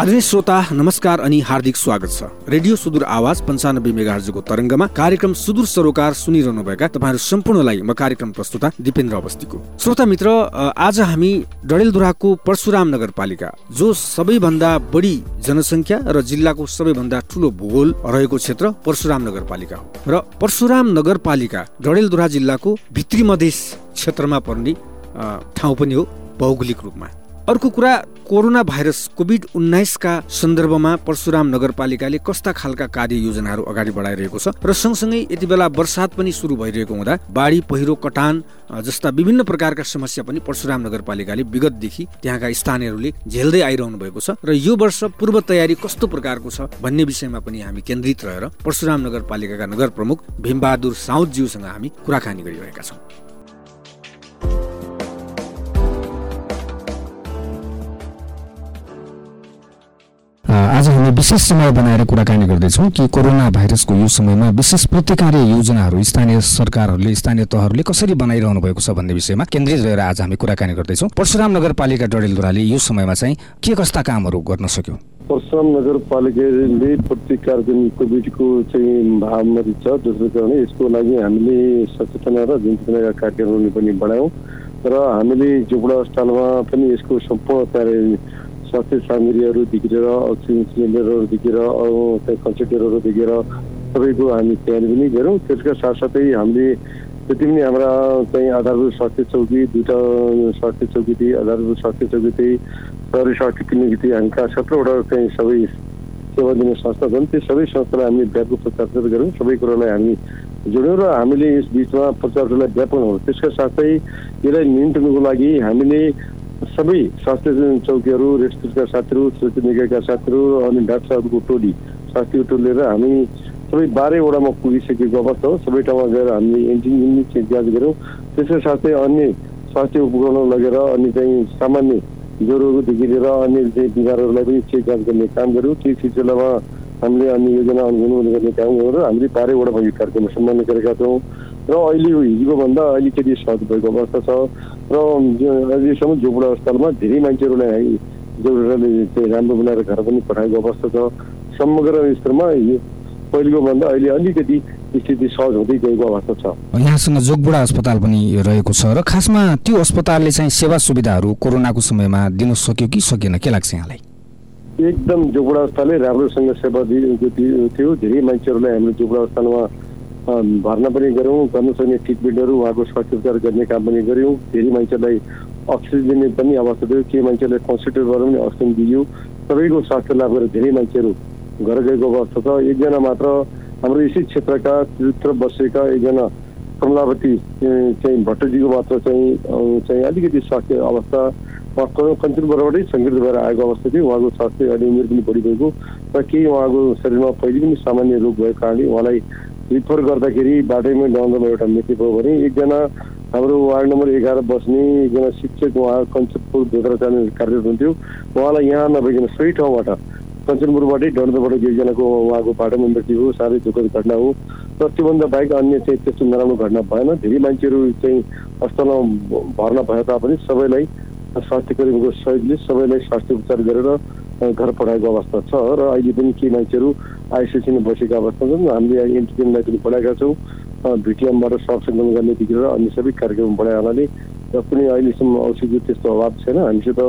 आदरणीय श्रोता नमस्कार अनि हार्दिक स्वागत छ। रेडियो सुदूर आवाज पन्चानब्बे मेगाहर्जको तरङ्गमा कार्यक्रम सुदूर सरोकार सुनिरहनु भएका तपाईँहरू सम्पूर्णलाई म कार्यक्रम प्रस्तुता दिपेन्द्र अवस्थीको। श्रोता मित्र आज हामी डडेलधुराको परशुराम नगरपालिका जो सबैभन्दा बढी जनसङ्ख्या र जिल्लाको सबैभन्दा ठुलो भूगोल रहेको क्षेत्र परशुराम नगरपालिका हो। र परशुराम नगरपालिका डडेलधुरा जिल्लाको भित्री मधेस क्षेत्रमा पर्ने ठाउँ पनि हो भौगोलिक रूपमा। अर्को कुरा कोरोना भाइरस कोभिड उन्नाइसका सन्दर्भमा परशुराम नगरपालिकाले कस्ता खालका कार्य योजनाहरू अगाडि बढाइरहेको छ र सँगसँगै यति बेला वर्षात पनि सुरु भइरहेको हुँदा बाढी पहिरो कटान जस्ता विभिन्न प्रकारका समस्या पनि परशुराम नगरपालिकाले विगतदेखि त्यहाँका स्थानीयहरूले झेल्दै आइरहनु भएको छ र यो वर्ष पूर्व तयारी कस्तो प्रकारको छ भन्ने विषयमा पनि हामी केन्द्रित रहेर परशुराम नगरपालिकाका नगर प्रमुख भीमबहादुर साउदज्यूसँग हामी कुराकानी गरिरहेका छौँ। आज हामी विशेष समय बनाएर कुराकानी गर्दैछौँ कि कोरोना भाइरसको यो समयमा विशेष प्रतिकार्य योजनाहरू स्थानीय सरकारहरूले स्थानीय तहहरूले कसरी बनाइरहनु भएको छ भन्ने विषयमा केन्द्रित रहेर आज हामी कुराकानी गर्दैछौँ। परशुराम नगरपालिका डडेलधुराले यो समयमा चाहिँ के कस्ता कामहरू गर्न सक्यो? परशुराम नगरपालिकाले प्रतिकार जुन कोभिडको चाहिँ महामारी छ जसको कारण यसको लागि हामीले सचेतना र जनचेतनाका कार्यक्रमहरू पनि बढायौँ। र हामीले झुपडा अस्पतालमा पनि यसको सम्पूर्ण स्वास्थ्य सामग्रीहरूदेखि लिएर अक्सिजन सिलिन्डरहरूदेखि लिएर कन्सेन्ट्रेटरहरू देखेर सबैको हामी तयारी पनि गऱ्यौँ त्यसका साथसाथै हामीले जति पनि हाम्रा चाहिँ आधारभूत स्वास्थ्य चौकी दुईवटा स्वास्थ्य चौकी थिए आधारभूत स्वास्थ्य चौकी थिए सहरी स्वास्थ्य क्लिनिक थिए हामीका सत्रवटा चाहिँ सबै सेवा दिने संस्था छन्। त्यो सबै संस्थालाई हामीले व्यापक प्रचार गऱ्यौँ सबै कुरालाई हामी जोड्यौँ र हामीले यस बिचमा प्रचारलाई व्यापक हो त्यसका साथै यसलाई नियन्त्रणको लागि हामीले सबै स्वास्थ्य चौकीहरू रेस्टका साथीहरू स्वास्थ्य निकायका साथीहरू अनि डाक्टर साहबको टोली स्वास्थ्य टोली लिएर हामी सबै बाह्रैवटामा पुगिसकेको अवस्था हो। सबै ठाउँमा गएर हामीले इन्जिन युनिट जाँच गऱ्यौँ। त्यसका साथै अन्य स्वास्थ्य उपकरण लगेर अनि चाहिँ सामान्य ज्वरोदेखि लिएर अन्य चाहिँ बिमारहरूलाई पनि चेक जाँच गर्ने काम गऱ्यौँ। त्यो सिलसिलामा हामीले अन्य योजना अनुगमन गर्ने काम गरेर हामीले बाह्रैवटामा यो कार्यक्रम सम्मान गरेका छौँ। र अहिले हिजोको भन्दा अलिकति सहज भएको अवस्था छ। र अहिलेसम्म झोपडा अस्पतालमा धेरै मान्छेहरूलाई जोडेर चाहिँ राम्रो बनाएर घर पनि पठाएको अवस्था छ। समग्र स्तरमा पहिलेको भन्दा अहिले अलिकति स्थिति सहज हुँदै गएको अवस्था छ। यहाँसँग जोगबुडा अस्पताल पनि रहेको छ र खासमा त्यो अस्पतालले चाहिँ सेवा सुविधाहरू कोरोनाको समयमा दिन सक्यो कि सकेन? के लाग्छ यहाँलाई? एकदम जोगबुडा अस्पतालले राम्रोसँग सेवा दिएको थियो धेरै मान्छेहरूलाई हामीले जोगबुडा अस्पतालमा भर्ना पनि गऱ्यौँ गर्नु सक्ने ट्रिटमेन्टहरू उहाँको स्वास्थ्य उपचार गर्ने काम पनि गऱ्यौँ। धेरै मान्छेलाई अक्सिजन दिने पनि अवस्था थियो। केही मान्छेलाई कन्सन्ट्रेटबाट पनि अक्सिजन दियो सबैको स्वास्थ्य लाभ गरेर धेरै मान्छेहरू घर गएको अवस्था छ। एकजना मात्र हाम्रो यसै क्षेत्रका चरित्र बसेका एकजना कमलावती चाहिँ भट्टजीको मात्र चाहिँ चाहिँ अलिकति स्वास्थ्य अवस्था कञ्चनपुरबाटै सङ्क्रमित भएर आएको अवस्था थियो। उहाँको स्वास्थ्य अहिले उमेर पनि बढिरहेको र केही उहाँको शरीरमा पहिले पनि सामान्य रोग भएको कारणले उहाँलाई रिफर गर्दाखेरि बाटैमै डाउँदामा एउटा मृत्यु भयो भने एकजना हाम्रो वार्ड नम्बर एघार बस्ने एकजना शिक्षक उहाँ कञ्चनपुर भेटेर जाने कार्यरत हुन्थ्यो। उहाँलाई यहाँ नभइकन सही ठाउँबाट कञ्चनपुरबाटै डन्डबाट एकजनाको उहाँको बाटोमा मृत्यु हो साह्रै दुःखद घटना हो। र त्योभन्दा बाहेक अन्य चाहिँ त्यस्तो नराम्रो घटना भएन। धेरै मान्छेहरू चाहिँ अस्पतालमा भर्ना भए तापनि सबैलाई स्वास्थ्य कर्मीको सहयोगले सबैलाई स्वास्थ्य उपचार गरेर घर पठाएको अवस्था छ र अहिले पनि केही मान्छेहरू आइसिसीमा बसेका अवस्था छन्। हामीले एन्टिजेनलाई पनि बढाएका छौँ। भिटिएमबाट सङ्कलन गर्नेदेखि लिएर अन्य सबै कार्यक्रम बढाए हुनाले र कुनै अहिलेसम्म औषधि त्यस्तो अभाव छैन। हामीसित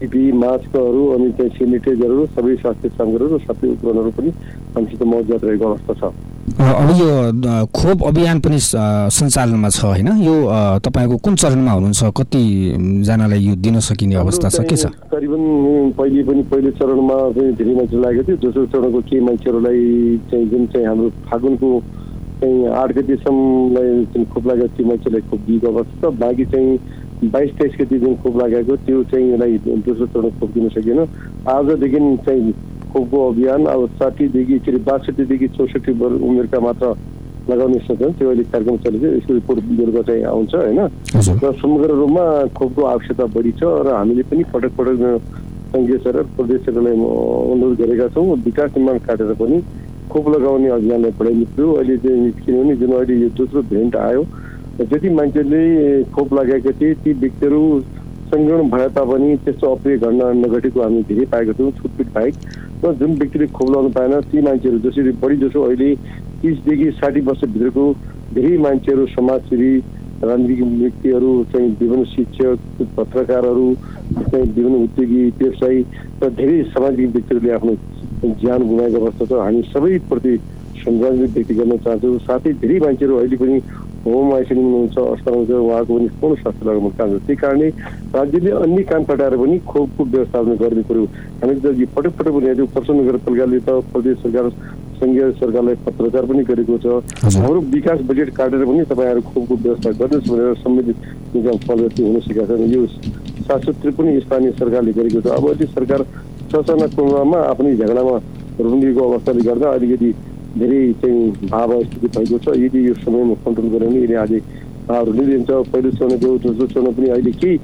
पिपी मास्कहरू अनि त्यहाँ सेनिटाइजरहरू सबै स्वास्थ्य सामग्रीहरू सबै उपकरणहरू पनि हामीसित मौजत रहेको अवस्था छ। अब यो खोप अभियान पनि सञ्चालनमा छ होइन? यो तपाईँको कुन चरणमा हुनुहुन्छ? कतिजनालाई यो दिन सकिने अवस्था छ? के छ? करिबन पहिले पनि पहिलो चरणमा चाहिँ धेरै मान्छे लागेको थियो। दोस्रो चरणको केही मान्छेहरूलाई चाहिँ जुन चाहिँ हाम्रो फागुनको चाहिँ आठ गतिसम्मलाई खोप लागेको त्यो मान्छेलाई खोप दिएको अवस्था छ। बाँकी चाहिँ बाइस तेइस गति जुन खोप लागेको त्यो चाहिँ यसलाई दोस्रो चरण खोप दिन सकेन आजदेखि चाहिँ खोपको अभियान अब साठीदेखि के अरे बासठीदेखि चौसठी उमेरका मात्र लगाउने सोच्छन् त्यो अहिले कार्यक्रम चलेको यसको रिपोर्ट बेलुका चाहिँ आउँछ होइन र समग्र रूपमा खोपको आवश्यकता बढी छ र हामीले पनि पटक पटक सङ्घीय सरकार प्रदेश सरकारलाई अनुरोध गरेका छौँ विकास निर्माण काटेर पनि खोप लगाउने अभियानलाई बढाइने थियो अहिले चाहिँ किनभने जुन अहिले यो दोस्रो भेन्ट आयो जति मान्छेले खोप लगाएका थिए ती व्यक्तिहरू सङ्क्रमण भए तापनि त्यस्तो अप्रिय घटना नघटेको हामी धेरै पाएका छौँ छुटपिट बाहेक जुन व्यक्तिले खोप लगाउनु पाएन ती मान्छेहरू जसरी बढी जसो अहिले तिसदेखि साठी वर्षभित्रको धेरै मान्छेहरू समाजसेवी राजनीतिक व्यक्तिहरू चाहिँ विभिन्न शिक्षक पत्रकारहरू चाहिँ विभिन्न उद्योगी व्यवसायी र धेरै सामाजिक व्यक्तिहरूले आफ्नो ज्यान गुमाएको अवस्था छ। हामी सबैप्रति सम्झाउने व्यक्ति गर्न चाहन्छौँ। साथै धेरै मान्छेहरू अहिले पनि होम आइसिडी हुनुहुन्छ अस्पताल हुन्छ उहाँको पनि पूर्ण स्वास्थ्य लगाउनु चाहन्छ त्यही कारणले राज्यले अन्य काम कटाएर पनि खोपको व्यवस्थापन गर्ने कुरो हामी त पटक पटक पनि पर्सन नगरपालिकाले त प्रदेश सरकार सङ्घीय सरकारलाई पत्रचार पनि गरेको छ हाम्रो विकास बजेट काटेर पनि तपाईँहरू खोपको व्यवस्था गर्नुहोस् भनेर सम्बन्धित निगम प्रगति हुन सकेका छन् यो सातसत्तरी पनि स्थानीय सरकारले गरेको छ अब यदि सरकार ससाना कुरामा आफ्नै झगडामा रुङ्गेको अवस्थाले गर्दा अलिकति धेरै चाहिँ भाव स्थिति भएको छ। यदि यो समयमा कन्ट्रोल भने यदि आज भावहरू लिइदिन्छ पहिलो चरणको दोस्रो चरण पनि अहिले केही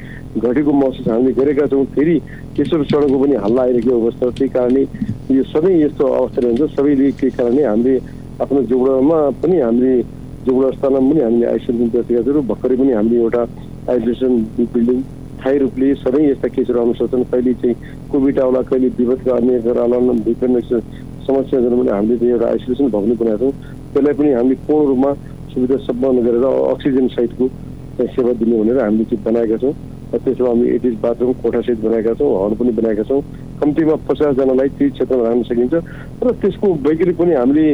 घटेको महसुस हामीले गरेका छौँ फेरि तेस्रो चरणको पनि हल्ला आइरहेको अवस्था त्यही कारणले यो सधैँ यस्तो अवस्था हुन्छ। सबैले के कारणले हामीले आफ्नो जोगडामा पनि हामीले जोगडा स्थानमा पनि हामीले आइसोलेसन बसेका छौँ भर्खरै पनि हामीले एउटा आइसोलेसन बिल्डिङ स्थायी रूपले सधैँ यस्ता केसहरू आउन सक्छन् कहिले चाहिँ कोभिड आउला कहिले विपदका अन्य आउला विभिन्न समस्याहरू पनि हामीले चाहिँ एउटा आइसोलेसन भवन बनाएको छौँ। त्यसलाई पनि हामीले पूर्ण रूपमा सुविधा सम्पन्न गरेर अक्सिजन सहितको सेवा दिने भनेर हामीले चाहिँ बनाएका छौँ। र त्यसमा हामी एटिज बाथरुम कोठासहित बनाएका छौँ हल पनि बनाएका छौँ। कम्तीमा पचासजनालाई त्यही क्षेत्रमा राख्न सकिन्छ। र त्यसको वैकल्पिक पनि हामीले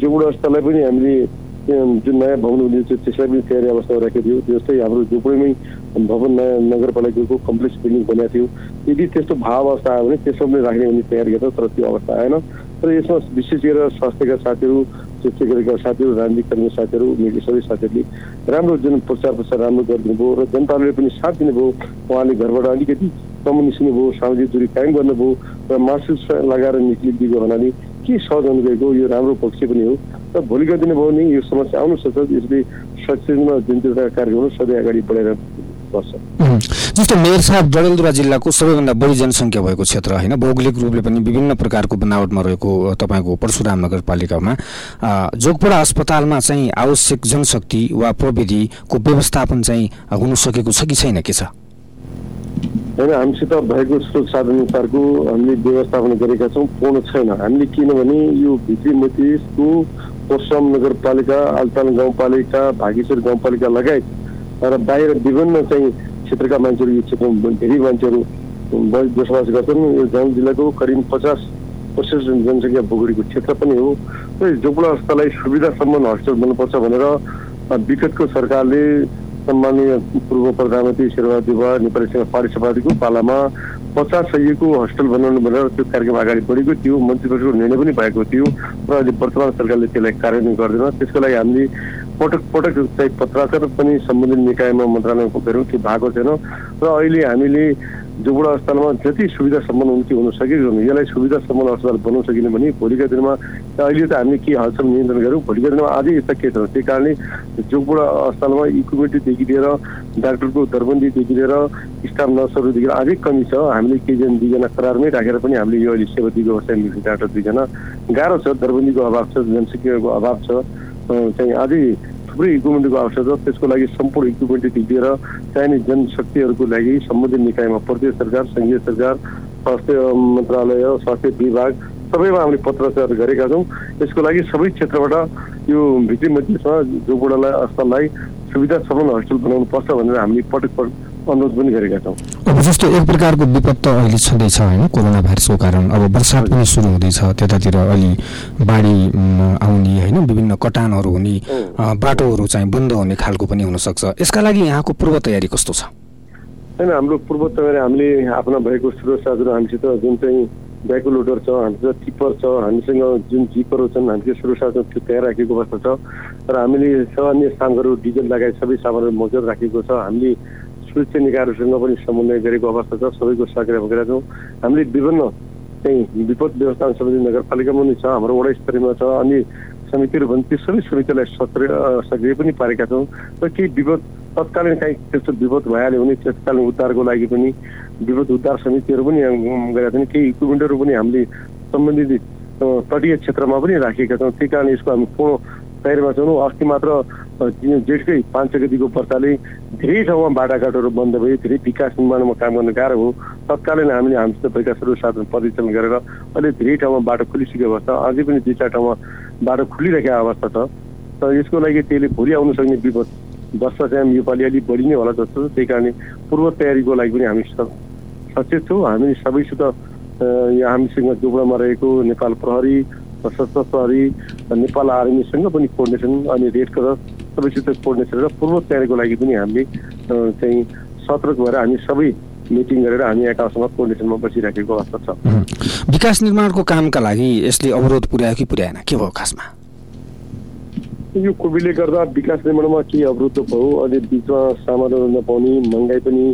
जो गुणस्तरलाई पनि हामीले जुन नयाँ भवन थियो त्यसलाई पनि तयारी अवस्थामा राखेको थियो। जस्तै हाम्रो झुपडीमै भवन नयाँ नगरपालिकाको कम्प्लेक्स बिल्डिङ बनाएको थियो। यदि त्यस्तो भाव अवस्था आयो भने त्यसमा पनि राख्ने भन्ने तयारी गर्छ तर त्यो अवस्था आएन। तर यसमा विशेष गरेर स्वास्थ्यका साथीहरू शिक्षा गरेका साथीहरू राजनीतिक कर्मी साथीहरू मिडिया सबै साथीहरूले राम्रो जुन प्रचार प्रसार राम्रो गरिदिनु भयो र जनताहरूले पनि साथ दिनुभयो। उहाँले घरबाट अलिकति कम निस्किनुभयो सामाजिक दूरी कायम गर्नुभयो र मासुस लगाएर निस्किदिएको हुनाले के सहज हुनुभएको यो राम्रो पक्ष पनि हो। र भोलिका दिनुभयो भने यो समस्या आउनु सक्छ। यसले सचेतना जुन एउटा कार्यक्रम सधैँ अगाडि बढाएर बस्छ जस्तो मेयर साहब डडेलधुरा जिल्लाको सबैभन्दा बढी जनसङ्ख्या भएको क्षेत्र होइन भौगोलिक रूपले पनि विभिन्न प्रकारको बनावटमा रहेको तपाईँको परशुराम नगरपालिकामा जोगपुरा अस्पतालमा चाहिँ आवश्यक जनशक्ति वा प्रविधिको व्यवस्थापन चाहिँ हुन सकेको छ कि छैन के छ? होइन हामीसित भएको स्रोत साधन अनुसारको हामीले व्यवस्थापन गरेका छौँ पूर्ण छैन। हामीले किनभने यो भित्री मधेसको परशुराम नगरपालिका आलताल गाउँपालिका भागेश्वर गाउँपालिका लगायत र बाहिर विभिन्न चाहिँ क्षेत्रका मान्छेहरू यो क्षेत्रमा धेरै मान्छेहरू बसोबास गर्छन्। यो गाउँ जिल्लाको करिब पचास पर्सेन्ट जनसङ्ख्या बोगडीको क्षेत्र पनि हो। र जोगुडा अवस्थालाई सुविधासम्म हस्पिटल बन्नुपर्छ भनेर विगतको सरकारले सम्मानीय पूर्व प्रधानमन्त्री शेरबहादुर नेपाली सेवा पार्टी सभापतिको पालामा पचास सयको हस्पिटल बनाउनु भनेर त्यो कार्यक्रम अगाडि बढेको थियो। मन्त्री परिषदको निर्णय पनि भएको थियो। र अहिले वर्तमान सरकारले त्यसलाई कार्यान्वयन गर्दैन। त्यसको लागि हामीले पटक पटक चाहिँ पत्राचार पनि सम्बन्धित निकायमा मन्त्रालयमा गऱ्यौँ त्यो भएको छैन। र अहिले हामीले जोगुडा अस्पतालमा जति सुविधा सम्पन्न हुन्छ हुन सकेको छैन। यसलाई सुविधा सम्पन्न अस्पताल बनाउन सकिने भने भोलिका दिनमा अहिले त हामीले के हालसम्म नियन्त्रण गऱ्यौँ भोलिका दिनमा अझै यस्ता केसहरू त्यही कारणले जोगुडा अस्पतालमा इक्विपमेन्टदेखि लिएर डाक्टरको दरबन्दीदेखि लिएर स्टाफ नर्सहरूदेखि अझै कमी छ। हामीले केहीजना दुईजना करारमै राखेर पनि हामीले यो अहिले सेवा दिएको अवस्था डाक्टर दुईजना। गाह्रो छ। दरबन्दीको अभाव छ। जनसङ्ख्याको अभाव छ। चाहिँ अझै थुप्रै इक्विपमेन्टको आवश्यक छ। त्यसको लागि सम्पूर्ण इक्विपमेन्टदेखि लिएर चाहिने जनशक्तिहरूको लागि सम्बन्धित निकायमा प्रदेश सरकार सङ्घीय सरकार स्वास्थ्य मन्त्रालय स्वास्थ्य विभाग सबैमा हामीले पत्रचार गरेका छौँ। यसको लागि सबै क्षेत्रबाट यो भित्री मध्येमा जोगुडालाई अस्पताललाई सुविधा सम्पन्न हस्पिटल बनाउनु पर्छ भनेर हामीले पटक पटक अनुरोध पनि गरेका छौँ। अब जस्तो एक प्रकारको विपद त अहिले छँदैछ होइन कोरोना भाइरसको कारण। अब वर्षात पनि सुरु हुँदैछ त्यतातिर अलि बाढी आउने होइन विभिन्न कटानहरू हुने बाटोहरू चाहिँ बन्द हुने खालको पनि हुनसक्छ। यसका लागि यहाँको पूर्व तयारी कस्तो छ? होइन हाम्रो पूर्व तयारी हामीले आफ्ना भएको स्रोत साथीहरू हामीसित जुन चाहिँ ब्याको लोडर छ हामीसित टिप्पर छ हामीसँग जुन जिपरहरू छन् हामीसित स्रोत साथीहरू त्यो तयार राखेको अवस्था छ। र हामीले अन्य सामानहरू डिजल लगायत सबै सामानहरू मौजत राखेको छ। हामीले सुरक्षा निकायहरूसँग पनि समन्वय गरेको अवस्था छ। सबैको सहकार्य गरेका छौँ। हामीले विभिन्न चाहिँ विपद व्यवस्थापन समिति नगरपालिकामा पनि छ हाम्रो वडा स्तरीयमा छ अनि समितिहरू भने ती सबै समितिलाई सक्रिय सक्रिय पनि पारेका छौँ। र केही विपद तत्कालीन काहीँ त्यस्तो विपद भइहाल्यो भने तत्कालीन उद्धारको लागि पनि विपद उद्धार समितिहरू पनि गरेका छौँ केही इक्विपमेन्टहरू पनि हामीले सम्बन्धित तटीय क्षेत्रमा पनि राखेका छौँ। त्यही कारण यसको हामी पूर्ण तयारीमा छौँ। अस्ति मात्र जेठकै पाँच सय गतिको वर्षाले धेरै ठाउँमा बाटाघाटहरू बन्द भयो धेरै विकास निर्माणमा काम गर्न गाह्रो हो। तत्कालीन हामीले हामीसित भएका सर्वसाधारण परिचालन गरेर अहिले धेरै ठाउँमा बाटो खोलिसकेको अवस्था अझै पनि दुई चार ठाउँमा बाटो खुलिरहेको अवस्था छ। तर यसको लागि त्यसले भोलि आउन सक्ने विपद वर्षा चाहिँ योपालि अलिक बढी नै होला जस्तो त्यही कारणले पूर्व तयारीको लागि पनि हामी सचेत छौँ। हामी सबैसित हामीसँग जोबडामा रहेको नेपाल प्रहरी सशस्त्र प्रहरी नेपाल आर्मीसँग पनि कोर्डिनेसन अनि रेड क्रस सबैसित कोर्डिनेसन र पूर्व तयारीको लागि पनि हामीले चाहिँ सतर्क भएर हामी सबै मिटिङ गरेर हामी एकासँग कोर्डिनेसनमा बसिराखेको अवस्था छ। विकास निर्माणको कामका लागि यसले अवरोध पुर्यायो कि पुर्याएन? के भयो खासमा? यो कोभिडले गर्दा विकास निर्माणमा केही अवरुद्ध भयो अनि बिचमा सामान नपाउने महँगाई पनि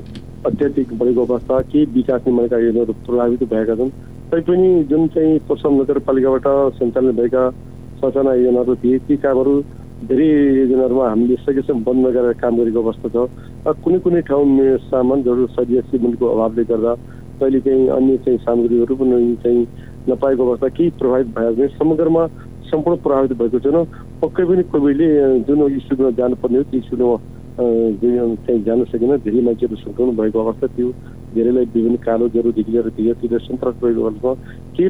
अत्याधिक बढेको अवस्था केही विकास निर्माणका योजनाहरू प्रभावित भएका छन्। तैपनि जुन चाहिँ पोषण नगरपालिकाबाट सञ्चालन भएका सचना योजनाहरू थिए ती कामहरू धेरै योजनाहरूमा हामीले सकेसम्म बन्द गरेर काम गरेको अवस्था छ। कुनै कुनै ठाउँ सामान जरुर सजिया सिमेन्टको अभावले गर्दा कहिले चाहिँ अन्य चाहिँ सामग्रीहरू पनि चाहिँ नपाएको अवस्था केही प्रभावित भने समग्रमा सम्पूर्ण प्रभावित भएको छैन। पक्कै पनि कोभिडले जुन स्कुलमा जानुपर्ने हो त्यो स्कुलमा चाहिँ जान सकेन। धेरै मान्छेहरू सङ्क्रमण भएको अवस्था थियो। धेरैलाई विभिन्न कालो ज्वरोदेखि लिएर धीरे सन्तास भएको अवस्थामा केही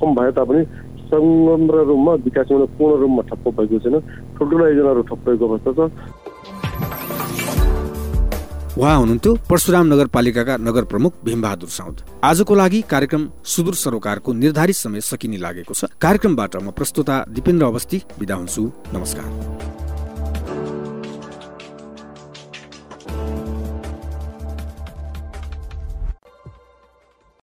कम भए तापनि समग्र रूपमा विकास पूर्ण रूपमा ठप्प भएको छैन। ठुल्ठुला योजनाहरू ठप्प भएको अवस्था छ। उहाँ हुनुहुन्थ्यो। परशुराम नगरपालिकाका नगर प्रमुख भीमबहादुर साउद। आजको लागि कार्यक्रम सुदूर सरोकारको निर्धारित समय सकिने लागेको छ। कार्यक्रमबाट म प्रस्तुता दिपेन्द्र अवस्थी विदा हुन्छु। नमस्कार।